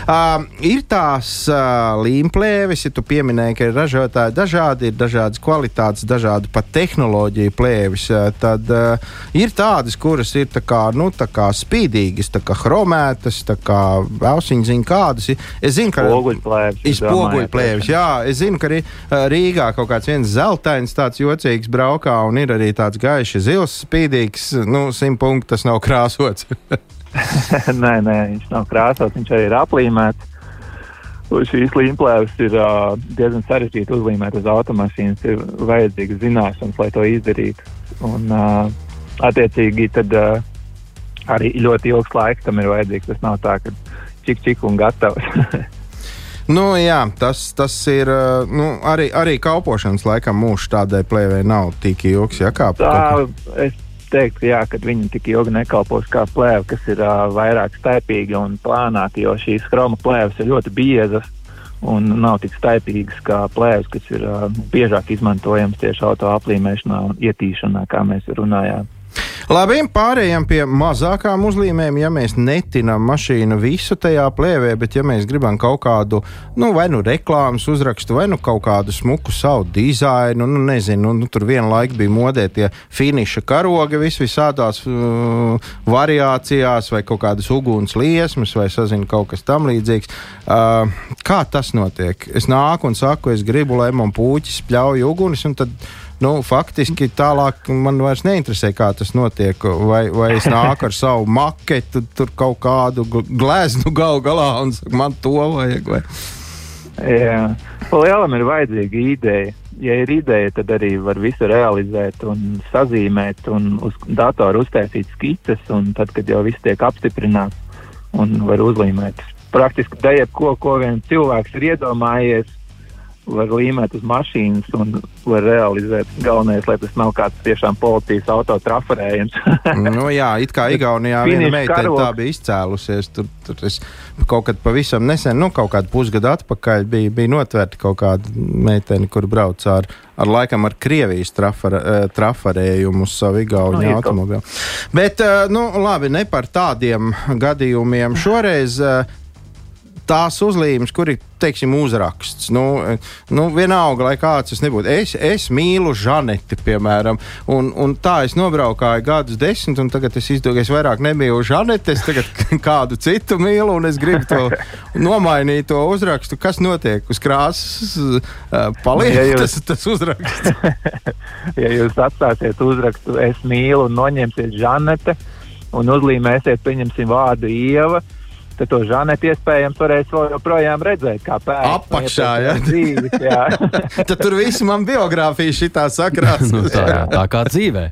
Uh, ir tās uh, līmplēves, ja tu pieminēji, ka ir ražotāji dažādi, ir dažādas kvalitātes, dažādi pat tehnoloģiju plēves. Uh, tad uh, ir tādas, kuras ir tā kā, nu, tā kā spīdīgas, tā kā chromētas, tā kā ausiņas zina kādas. Es zinu, ka ir spoguļplēves. Jā, es zinu, ka arī uh, Rīgā kaut kāds viens zeltains tāds jocīgs braukā un ir arī tāds gaišs zils spīdīgs. Nu, simt punktu tas nav krāsots. [laughs] nē, nē, viņš nav krāsots, viņš arī ir aplīmēts. Šīs līnijas ir uh, diezgan sarežģīti uzlīmēt uz automašīnas. Ir vajadzīgas zināšanas, lai to izdarītu. Un, uh, attiecīgi, tad uh, arī ļoti ilgs laiks tam ir vajadzīgs. Tas nav tā, ka čik čik un gatavs. [laughs] nu, jā, tas, tas ir nu, arī, arī kalpošanas laikam mūžs tādai plēvei nav tik ilgs. Ja, kā, tā, es teikt, ka, jā, ka viņi tik ilgi nekalpos kā plēve, kas ir uh, vairāk staipīga un plānāka, jo šīs chroma plēves ir ļoti biezas un nav tik staipīgas kā plēves, kas ir uh, biežāk izmantojamas tieši auto aplīmēšanā un ietīšanā, kā mēs runājām. Labi, pārējām pie mazākām uzlīmēm. Ja mēs netinām mašīnu visu tajā plēvē, bet ja mēs gribam kaut kādu, nu, vai nu reklāmas uzrakstu, vai nu kaut kādu smuku savu dizainu, nu, nezinu, nu, tur vienlaik bija modē tie finiša karogi vis visādās uh, variācijās, vai kaut kādas uguns liesmas, vai sazinu kaut kas tam līdzīgs. Uh, kā tas notiek? Es nāku un saku, es gribu, lai man pūķis pļauj uguns, un tad nu, faktiski tālāk man vairs neinteresē, kā tas notiek. Vai, vai es nāku ar savu maketu, tur kaut kādu gleznu gal galā un saku, man to vajag. Vai? Jā, palielam ir vajadzīga ideja. Ja ir ideja, tad arī var visu realizēt un sazīmēt un uz datoru uztaisīt skices, tad, kad jau viss tiek apstiprināts un var uzlīmēt praktiski jebko, ko viens cilvēks ir iedomājies, var līmēt uz mašīnas un var realizēt. Galvenais, lai tas nav kāds tiešām policijas auto traferējums. [laughs] [laughs] nu, jā, it kā Igaunijā viena meitene tā bija izcēlusies. Tur, tur es kaut kad pavisam nesen, nu, kaut kādu pusgadu atpakaļ bija, bija notvērta kaut kāda meitene, kur brauc ar, ar laikam ar Krievijas trafer, uh, traferējumu uz savu Igauniju no, automobili. Bet, uh, nu, labi, ne par tādiem gadījumiem. Šoreiz uh, tās uzlīmes, kur ir teiksim, uzraksts. Nu, nu, vienalga, lai kāds tas nebūtu. Es, es mīlu Žaneti, piemēram, un, un tā es nobraukāju gadus desmit, un tagad es izdomāju, es vairāk nebiju Žaneti, es tagad [laughs] kādu citu mīlu, un es gribu to nomainīt, to uzrakstu. Kas notiek uz krāsas? Paliek ja jūs, tas, tas uzraksts. [laughs] ja jūs atstāsiet uzrakstu, es mīlu, un noņemsiet Žanete, un uzlīmēsiet, pieņemsim vārdu Ieva Tad to žaneti iespējams varēs joprojām redzēt, kā pēc apakšā. Ja? Dzīves, jā. [laughs] Tad tur viss man biogrāfija šitā sakrās. [laughs] nu, tā, tā kā dzīvē.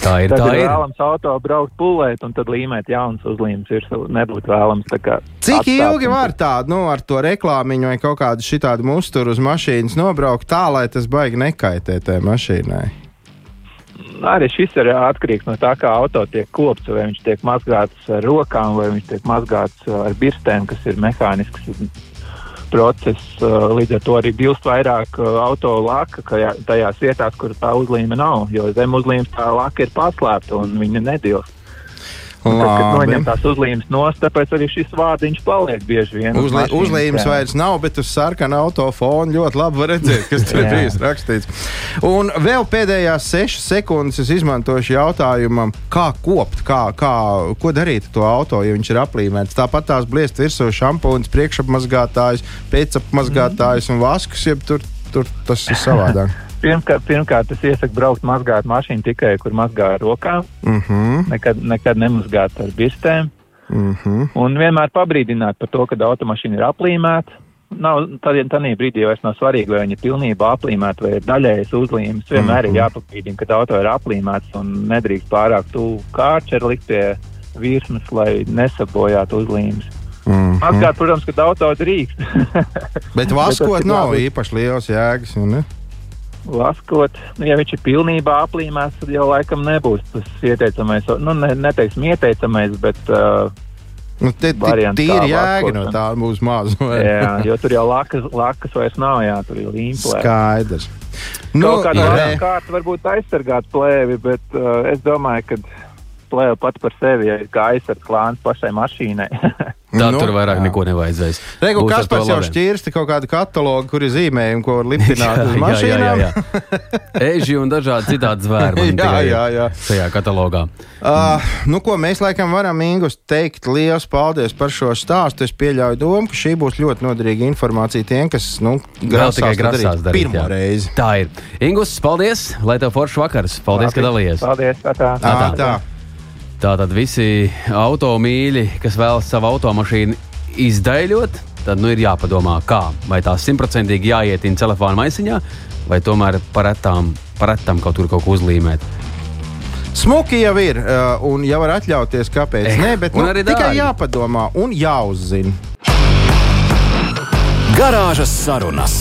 Tā ir. Tad tā ir ir. vēlams auto braukt pulēt un tad līmēt jaunas uzlīmes. Ir nebūtu vēlams. Cik atstāt ilgi var tādu, nu, ar to reklāmiņu vai kaut kādu šitādu musturu uz mašīnas nobraukt tā, lai tas baigi nekaitē tai mašīnai? Arī šis ir atkarīgs no tā, kā auto tiek kopts. Vai viņš tiek mazgāts ar rokām, vai viņš tiek mazgāts uh, ar birstēm, kas ir mehānisks process. Uh, Līdz ar to arī bilst vairāk uh, auto laka tajās vietās, kur tā uzlīme nav. Jo zem uzlīmes tā laka ir paslēpta un viņa nedilst. Tad, kad Labi. noņem tās uzlīmes nost, tāpēc arī šis vārdiņš paliek bieži vien. uz Uzlī, uzlīmes jā. vairs nav, bet uz sarkana autofona ļoti labi var redzēt, kas tur [laughs] ir bijis rakstīts. Un vēl pēdējās sešas sekundes es izmantošu jautājumam, kā kopt, kā, kā, ko darīt ar to auto, ja viņš ir aplīmēts. Tāpat tās bliest virsū šampūns, priekšapmazgātājs, pēcapmazgātājs un vaskus, jeb tur, tur tas ir savādāk. Pirmkārt, pirmkārt, es iesaku braukt mazgāt mašīnu tikai, kur mazgā ar rokām. Mm -hmm, Nekad, nekad nemazgāt ar birstēm. mm -hmm. Un vienmēr pabrīdināt par to, ka automašīna ir aplīmēta. Nav, tādā brīdī vairs nav svarīgi, vai viņa ir pilnībā aplīmēta vai ir daļējas uzlīmes. Vienmēr Mhm. ir jāpabrīdina, ka auto ir aplīmēts un nedrīkst pārāk tuvu kārčeri likt pie virsmas, lai nesabojātu uzlīmes. Mm -hmm. Mazgāt, protams, ka auto drīkst. Bet [laughs] vaskot nav īpaši liels jēgas. ne? Vaskot, nu, ja viņš ir pilnībā aplīmēts, tad jau laikam nebūs tas ieteicamais, nu, ne, neteiksim ieteicamais, bet uh, Nu, te, Variants tīri jēga no tā būs maz. jā, jo tur jau lakas, lakas vairs nav, jā, tur ir līmplē. Skaidrs. Nu, Kaut vairāk kārta varbūt aizsargāt plēvi, bet uh, es domāju, ka plēve pat par sevi ja ir kā aizsargs klāns pašai mašīnai. [laughs] Tā Nu, tur vairāk jā. neko nevajadzēs. Reiku, Būs ar kas to pats jau šķirsti kaut kādu katalogu, kur ir zīmējumi, ko var lipināt [laughs] uz jā, jā, mašīnām. jā. Eži un dažādi citādi zvēri. man [laughs] Jā, jā, jā. Šajā katalogā. Uh, nu, ko mēs laikam varam Ingus teikt, liels paldies par šo stāstu. Es pieļauju domu, ka šī būs ļoti noderīga informācija tiem, kas nu, Vēl tikai grasās grasās darīt. pirmo jā. reizi. Tā ir. Ingus, paldies! Lai tev foršs vakars! Paldies, ka dalījies! Paldies! Tā. Tā, tā. Tātad visi automīļi, kas vēlas savu automašīnu izdaļot, tad nu ir jāpadomā, kā. Vai tā simtprocentīgi jāietina telefona maisiņā, vai tomēr paretām, paretām kaut kur kaut ko uzlīmēt. Smuki jau ir, uh, un jau var atļauties, kāpēc Eh, nē, bet nu, arī tikai jāpadomā un jāuzzina. Garāžas sarunas.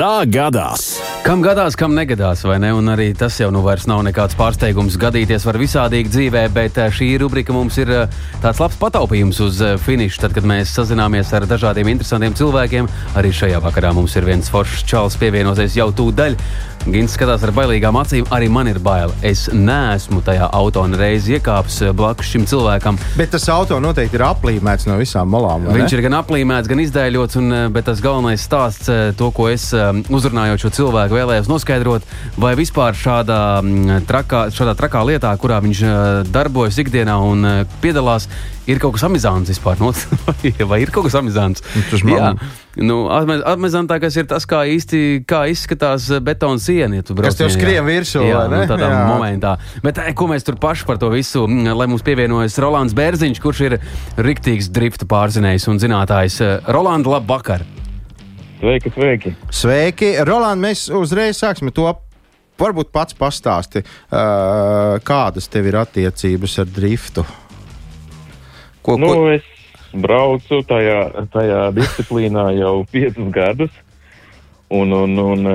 Tā gadās! Kam gadās, kam negadās, vai ne? Un arī tas jau nu vairs nav nekāds pārsteigums. Gadīties var visādīgi dzīvē, bet eh, šī rubrika mums ir eh, tāds labs pataupījums uz eh, finišu. Tad, kad mēs sazināmies ar dažādiem interesantiem cilvēkiem, arī šajā vakarā mums ir viens foršs čalis pievienosies jau tūdaļ. Gins skatās ar bailīgām acīm, arī man ir bail. Es neesmu tajā auto reizi iekāpis blakus šim cilvēkam. Bet tas auto noteikti ir aplīmēts no visām malām. vai ne? Viņš ir gan aplīmēts, gan izdēļots, un, bet tas galvenais stāsts, to, ko es uzrunājot šo cilvēku, vēlējos noskaidrot, vai vispār šādā mm, trakā, šādā trakā lietā, kurā viņš eh, darbojas ikdienā un eh, piedalās, ir kaut kas amizants vispār. No, [laughs] vai ir kaut kas amizants? Nu, tas man- nu, amizantākais ir tas, kā īsti kā izskatās eh, betona siena. Ja Kas tev skrien virsū, Jā, nu, tādā Jā. momentā. Bet eh, ko mēs tur paši par to visu, mm, lai mums pievienojas Rolands Bērziņš, kurš ir riktīgs drifta pārzinējs un zinātājs. Eh, Rolanda, labvakar! Sveiki, sveiki! Sveiki, Roland. Mēs uzreiz sāksim to. Varbūt pats pastāsti, kādas tev ir attiecības ar driftu. Ko, Nu, ko, es braucu tajā, tajā disciplīnā jau piecus gadus, un, un, un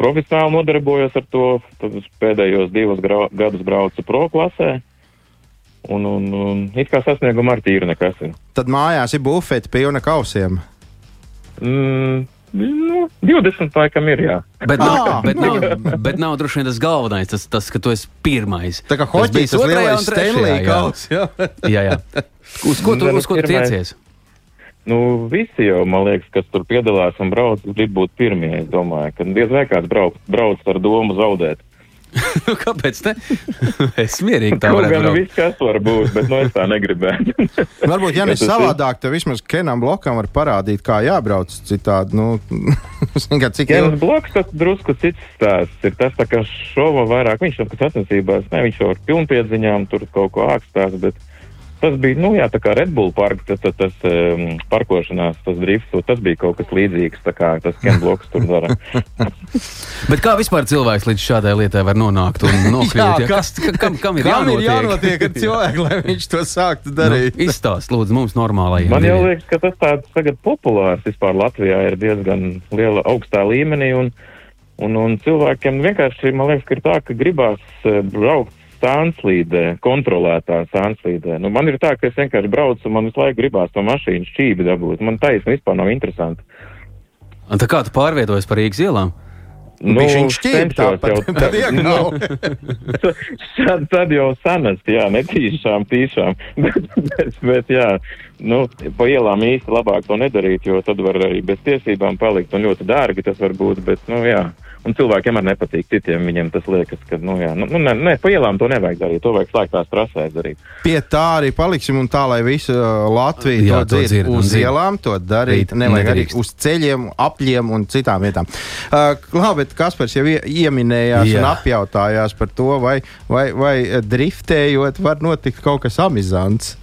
profesionāli nodarbojos ar to. Tad pēdējos divus gadus braucu pro klasē, un, un, un it kā sasnieguma ar tīru nekas. tad mājās ir bufete pilna kausiem. Mm, nu, 20 laikam ir, jā. Bet, nav, bet, nav, bet nav droši vien tas galvenais, tas, tas ka tu esi pirmais. Tā kā bijis tas lielais Stanley jā. kaus. Jā. Jā, jā. Uz ko tu, Nu, uz ko tu tiecies? Nu, visi jau, man liekas, kas tur piedalās un brauc, grib būt pirmie. Es domāju, ka diez vai kāds brauc, brauc ar domu zaudēt. [laughs] Nu, Kāpēc ne? [laughs] es mierīgi tā varētu braukt. viss, kas var būt, bet no es tā negribētu. [laughs] Varbūt, ja ne savādāk, tad vismaz Kenam Blokam var parādīt, kā jābrauc citādi. Nu, kā, cik Jēzus ilgi. Bloks, tas drusku cits stāsts. Ir tas, tā kā šova vairāk, viņš jau, kas sacensībās, ne, viņš jau ar pilnpiedziņām tur kaut ko ākstās, bet tas bija, nu jā, tā kā Red Bull parks, tas, tas, tas um, parkošanās, tas drifts, tas bija kaut kas līdzīgs, tā kā tas Ken Bloks tur dara. [laughs] Bet kā vispār cilvēks līdz šādai lietai var nonākt un [laughs] nokļūt? jā, ja? kas, kam, kam ir kam jānotiek? ir jānotiek ar [laughs] cilvēku, lai viņš to sāktu nu, darīt? Nu, Izstāst, lūdzu, mums normālajiem. Man jau liekas, ka tas tāds tagad populārs vispār Latvijā ir diezgan liela augstā līmenī un, un, un cilvēkiem vienkārši, man liekas, ka ir tā, ka gribās eh, braukt sānslīdē, kontrolētā sānslīdē. Nu, man ir tā, ka es vienkārši braucu man visu laiku gribās to mašīnu šķībi dabūt. Man taisni vispār nav interesanti. Un tā kā tu pārvietojies par Rīgas ielām? Nu, viņš šķīpa tāpat, jau, [laughs] tad, [laughs] nu, [laughs] tad, tad jau sanast, jā, netīšām, tīšām, bet, bet, bet jā, nu, pa ielām īsti labāk to nedarīt, jo tad var arī bez tiesībām palikt un ļoti dārgi tas var būt, bet, nu, jā. Un cilvēkiem arī nepatīk. Citiem viņiem tas liekas, ka, nu, jā, nu, ne, ne, pa ielām to nevajag darīt. To vajag slēgtās trasēs darīt. Pie tā arī paliksim, un tā, lai visa uh, Latvija jā, to dzird. Uz dzird. ielām to darīt. Rīt, nevajag nedrīkst. arī uz ceļiem, apļiem un citām vietām. Uh, labi, bet Kaspars jau ieminējās jā. un apjautājās par to, vai, vai, vai driftējot var notikt kaut kas amizants.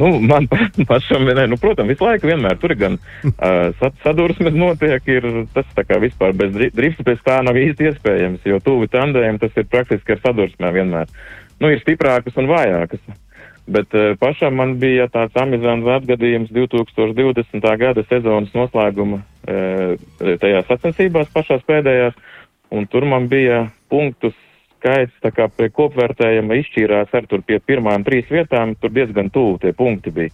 Nu, man [laughs] pašam, ne, nu, protams, visu laiku vienmēr tur gan [laughs] uh, sadursmes notiek, ir tas tā kā vispār bez drifta pēc tā nav īsti iespējams, jo tuvi tandējiem tas ir praktiski ar sadursmēm vienmēr. Nu, ir stiprākas un vājākas. Bet uh, pašam man bija tāds amizants atgadījums 2020. gada sezonas noslēguma uh, tajās sacensībās pašās pēdējās, un tur man bija punktus skaits tā kā pie kopvērtējuma izšķīrās ar tur pie pirmām trīs vietām, tur diezgan tuvu tie punkti bija.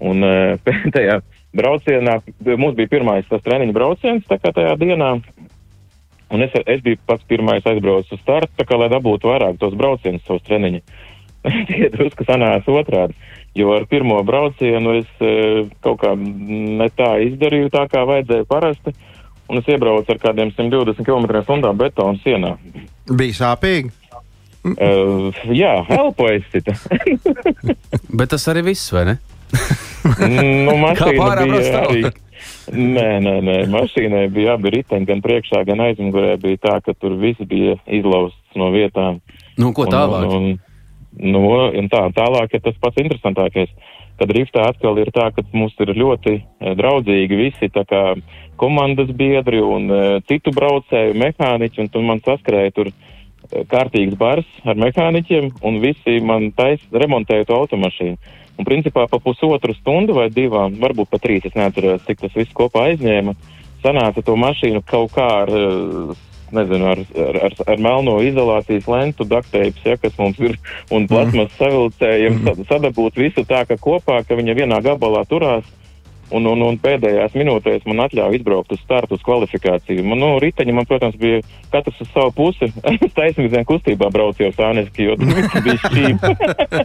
Un [laughs] pēdējā braucienā, mums bija pirmais tas treniņu brauciens tā kā tajā dienā, un es, es biju pats pirmais aizbraucis uz startu, tā kā lai dabūtu vairāk tos braucienus savus treniņu. [laughs] Tie drusku sanāca otrādi, jo ar pirmo braucienu es uh, kaut kā ne tā izdarīju tā, kā vajadzēja parasti. Uh, un es iebraucu ar kādiem 120 km/h betonu sienā. Bija sāpīgi. Uh, jā, elpojas cita. [laughs] Bet tas arī viss, vai ne? nu, mašīna bija arī. Nē, nē, nē, mašīnai bija abi riteņi, gan priekšā, gan aizmugurē bija tā, ka tur viss bija izlausts no vietām. Nu, ko tālāk? Un, un, no, un tā, tālāk ir tas pats interesantākais. Uh, Tad riftā atkal ir tā, ka mums ir ļoti eh, draudzīgi visi komandas biedri un uh, citu braucēju mehāniķi, un tur man saskrēja tur uh, kārtīgs bars ar mehāniķiem, un visi man tais remontēja to automašīnu. Un principā pa pusotru stundu vai divām, varbūt pat trīs, es neatceros, cik tas viss kopā aizņēma, sanāca to mašīnu kaut kā ar uh, nezinu, ar, ar, ar, melno izolācijas lentu, dukteips, ja, kas mums ir, un plasmas savilcējiem, mm. sadabūt visu tā, ka kopā, ka viņa vienā gabalā turās. Un, un, un pēdējās minūtēs man atļāva izbraukt uz startu, uz kvalifikāciju. Man, nu, riteņi man, protams, bija katrs uz savu pusi. [laughs] Es taisnīgā kustībā braucu jau sāniski, jo viss bija šķīvi.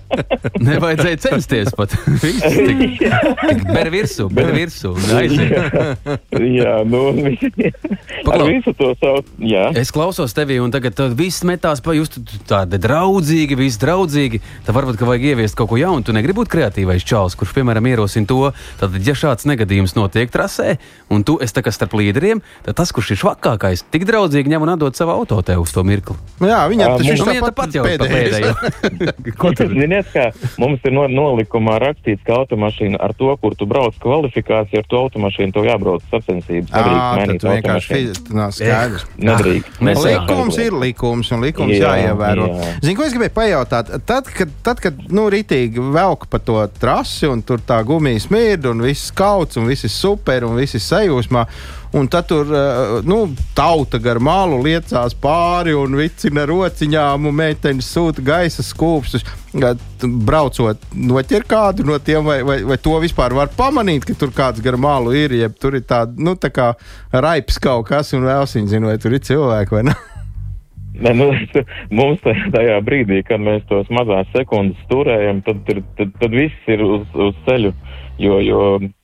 [laughs] Nevajadzēja censties pat. [laughs] tik, tik ber virsū, ber virsū. jā, jā, nu, Paklau. visu to savu. Jā. Es klausos tevi, un tagad viss metās pa jūs tādi draudzīgi, viss draudzīgi. Tad varbūt, ka vajag ieviest kaut ko jaunu. Tu negribi būt kreatīvais čalis, kurš, piemēram, ierosina to. Tad, ja šāds negadījums notiek trasē, un tu esi starp līderiem, tad tas, kurš ir švakākais, tik draudzīgi ņem un atdod savu auto tev uz to mirkli. Jā, viņam tas ir nu, tāpat jau pēdējais. [laughs] Ko tur ziniet, kā mums ir no, nolikumā rakstīts, ka automašīna ar to, kur tu brauc kvalifikāciju, ar to automašīnu tev jābrauc sacensības. Nedrīkst mainīt automašīnu. Skaidrs. Nedrīkst. Likums ir likums, un likums jā, jāievēro. Jā. Zini, ko es gribēju pajautāt? Tad, kad, tad, kad nu, ritīgi velk pa to trasi, un tur tā gumija smirda, un viss kā kauts, un viss ir super, un viss ir sajūsmā. Un tad tur uh, nu, tauta gar malu liecās pāri un vicina rociņām, un meitenes sūta gaisa skūpstus. Braucot, noķer kādu no tiem, vai, vai, vai to vispār var pamanīt, ka tur kāds gar malu ir, ja tur ir tāds nu, tā kā raips kaut kas, un vēl viņi zina, vai tur ir cilvēki vai ne. [laughs] Ne, nu, [laughs] mums tajā brīdī, kad mēs tos mazās sekundes turējam, tad, ir, tad, tad viss ir uz, uz ceļu. Jo, jo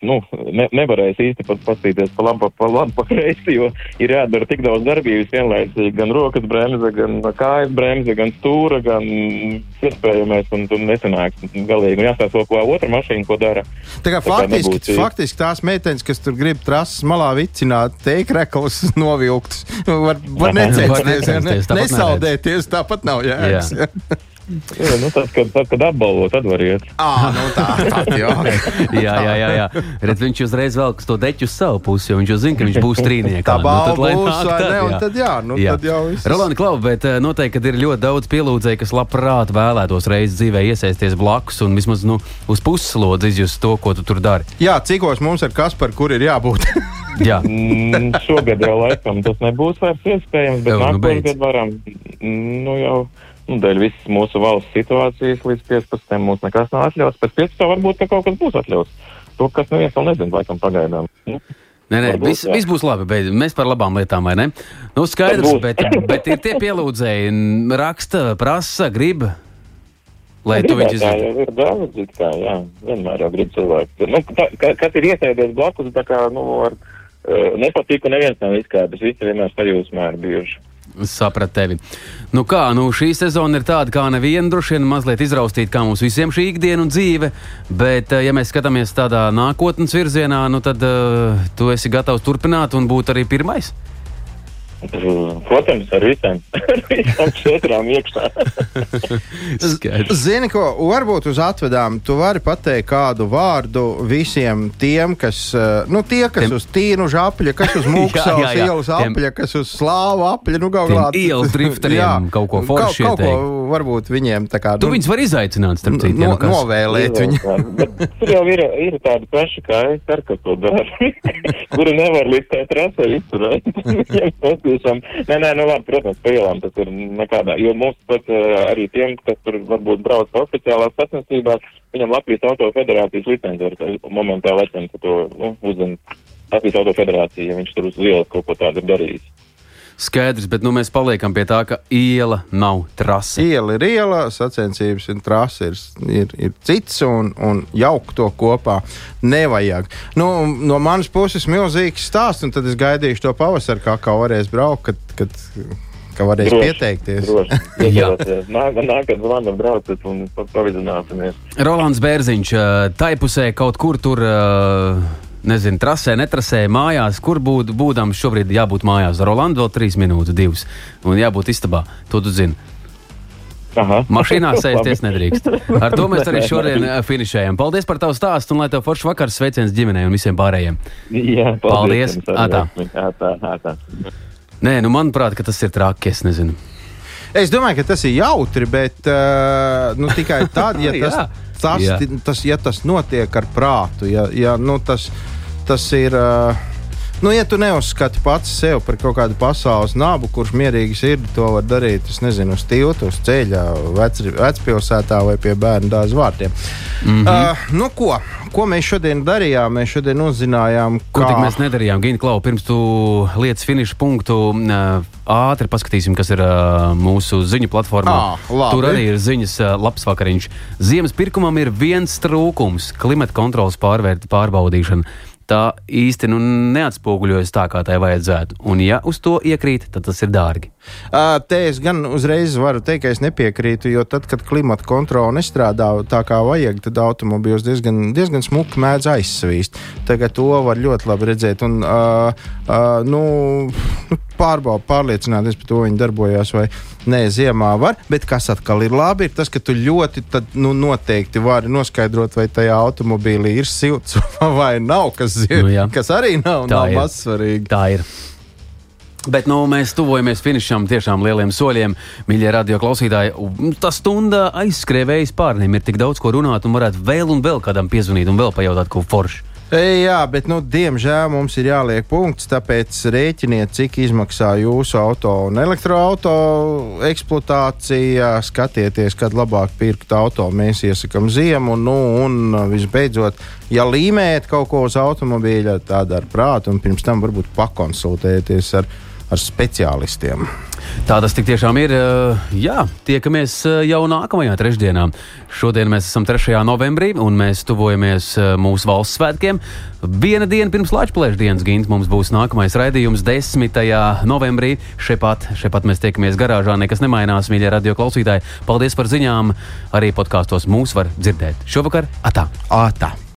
nu, ne, nevarēs īsti pat paskatīties pa labi, pa labi, pa kreisi, jo ir jādara tik daudz darbības vienlaicīgi. Gan rokas bremze, gan kājas bremze, gan stūra, gan iespējamais, un tur nesanāks galīgi. Un jāstāsta vēl, ko otra mašīna, ko dara. Tā kā tā faktiski, nebūtu... faktiski tās meitenes, kas tur grib trases malā vicināt, teikrekls novilktus, [laughs] var, var necensties, ne, nesaldēties, tāpat nav jēgas. Jā. Jā, [laughs] nu, tad, kad, tad, kad apbalvo, tad var iet. Ah, nu tā, tā, jā. [laughs] jā, jā, jā. jā. Redz, viņš uzreiz velk to deķu uz savu pusi, jo viņš jau zina, ka viņš būs trīniekā. Tā balva nu, tad, būs, nāk vai tad, ne, un tad jā, nu Jā. tad jau viss. Rolanda Klau, bet eh, noteikti, kad ir ļoti daudz pielūdzēju, kas labprāt vēlētos reizes dzīvē iesaisties blakus un vismaz nu, uz puslodzi izjust to, ko tu tur dari. Jā, cikos mums ir kas, par kur ir jābūt? [laughs] Jā, Mm, šogad jau laikam tas nebūs vairs iespējams, bet Jau, nu, varam. Nu, jau nu, dēļ visas mūsu valsts situācijas līdz 15. mums nekas nav atļauts. Pēc 15. varbūt ka kaut kas būs atļauts. To, kas neviens vēl nezina, laikam pagaidām. Nu, Nē, nē, Varbūt, viss, viss būs labi. Bet mēs par labām lietām, vai ne? Nu, skaidrs, bet, bet ir tie pielūdzēji, raksta, prasa, grib. Lai tu gribētāji izdarītu. ir daudz, kā, jā, vienmēr jau grib cilvēki. Nu, tā, ka, kas ir iesēdies blakus, tā kā, nu, ar uh, nepatīk, un neviens nav izkāpis. Visi vienmēr sajūsmā ir bijuši. Sapratu tevi. Nu kā, nu šī sezona ir tāda, kā neviena droši vien mazliet izraustīta, kā mums visiem šī ikdiena un dzīve. Bet, eh, ja mēs skatāmies tādā nākotnes virzienā, nu tad uh, tu esi gatavs turpināt un būt arī pirmais. Uh, Protams, ar visiem, [laughs] ar visām četrām iekšā. [laughs] Zini, ko varbūt uz atvedām, tu vari pateikt kādu vārdu visiem tiem, kas, eh, nu, tie, kas Tiem- uz tīnu apļa, kas uz [laughs] jā. ielas Tiem- apļa, kas uz slāvu apļa, nu, kā. ielas drifteriem kaut ko foršu kaut, kaut ko varbūt viņiem tā kā. Tu nu, viņus vari izaicināt, starp citu. ja no, nu kas. novēlēt viņu. Bet Tur jau ir, ir tādi paši, kā es ar kas to dara, kuri nevar līdz tai trasē izturēt. Patīšām. Nē, nē, nu labi, protams, pa ielām tas ir nekādā, jo mums pat uh, arī tiem, kas tur varbūt brauc oficiālās sacensībās, viņam Latvijas Auto Federācijas licence tā- momentā licence to, nu, uzzina Latvijas Auto Federācija, ja viņš tur uz ielas kaut ko tādu ir darījis. Skaidrs, bet nu, mēs paliekam pie tā, ka iela nav trase. Iela ir iela, sacensības un trase ir, ir, ir cits, un, un jaukt to kopā nevajag. Nu, no manas puses milzīgs stāsts, un tad es gaidīšu to pavasaru, kā, kā varēs braukt, kad, kad, kad varēs Droši, pieteikties. [laughs] Jā. Nāk, nākat zvanu braucat un pa- pavizināsimies. Rolands Bērziņš, tai pusē kaut kur tur. ā, Nezinu, trasē, netrasē, mājās, kur būtu būdams šobrīd jābūt mājās. Rolands vēl trīs minūtes, divas, un jābūt istabā. To tu zini. Aha. Mašīnā [laughs] sēsties nedrīkst. [laughs] Ar to mēs arī šodien ā, finišējam. Paldies par tavu stāstu, un lai tev foršs vakars, sveiciens ģimenei un visiem pārējiem. Jā, Paldies. arī. Atā. Atā, atā. Nē, nu manuprāt, ka tas ir traki. Es nezinu. Es domāju, ka tas ir jautri, bet uh, nu, tikai tad, ja [laughs] tas, Jā. Tas, tas, ja tas notiek ar prātu, ja, ja nu, tas, tas ir. Uh, Nu, ja tu neuzskati pats sev par kaut kādu pasaules nabu, kurš mierīgi sirdi to var darīt, es nezinu, uz tilta, uz ceļa, vec, vecpilsētā vai pie bērnu dārza vārtiem. Mm -hmm. uh, nu, ko? ko mēs šodien darījām? Mēs šodien uzzinājām, Ko kā mēs nedarījām? Gini, Klau, pirms tu lietas finiša punktu ātri paskatīsim, kas ir mūsu ziņu platformā. Ā, labi. Tur arī ir ziņas labs vakariņš. Ziemas pirkumam ir viens trūkums - klimata kontrolas pārvērt, pārbaudīšana. Tā īsti nu, neatspoguļojas tā, kā tai vajadzētu. Un, ja uz to iekrīt, tad tas ir dārgi. Te es gan uzreiz varu teikt, ka es nepiekrītu, jo tad, kad klimata kontrole nestrādā tā kā vajag, tad automobīļus diezgan, diezgan smuki mēdz aizsvīst. Tagad to var ļoti labi redzēt. Un, uh, uh, nu, pārbaudīt, pārliecināties par to, vai viņi darbojās vai nē, ziemā var. Bet kas atkal ir labi, ir tas, ka tu ļoti tad, nu, noteikti vari noskaidrot, vai tajā automobīlī ir silts [laughs] vai nav, kas, zin, Nu, jā. kas arī nav, Tā nav ir. mazsvarīgi. Tā ir. Bet nu, mēs tuvojamies finišam tiešām lieliem soļiem, mīļie radio klausītāji. Un Tā stunda aizskrēvējas pārniem, ir tik daudz ko runāt, un varētu vēl un vēl kādam piezvanīt un vēl pajautāt, ko forši. Jā, bet, nu, diemžēl mums ir jāliek punkts, tāpēc rēķiniet, cik izmaksā jūsu auto un elektroautorāta eksploatācija. Skatieties, kad labāk pirkt auto. Mēs iesakām ziemu, nu, un visbeidzot, ja līmējat kaut ko uz automobīļa, tad ar prātu, un pirms tam varbūt pakonsultēties ar, ar speciālistiem. Tā tas tiešām ir. eh, Jā, tiekamies eh, jau nākamajā trešdienā. Šodien mēs esam 3. novembrī un mēs tuvojamies eh, mūsu valsts svētkiem. Viena diena pirms Latvijas dienas gimta mums būs nākamais raidījums 10. novembrī. Šepat, šepat mēs tiekamies garāžā, nekas nemainās, mīļie radio klausītāji. Paldies par ziņām! Arī podkāstos mūs var dzirdēt šovakar. Atā! Ātā!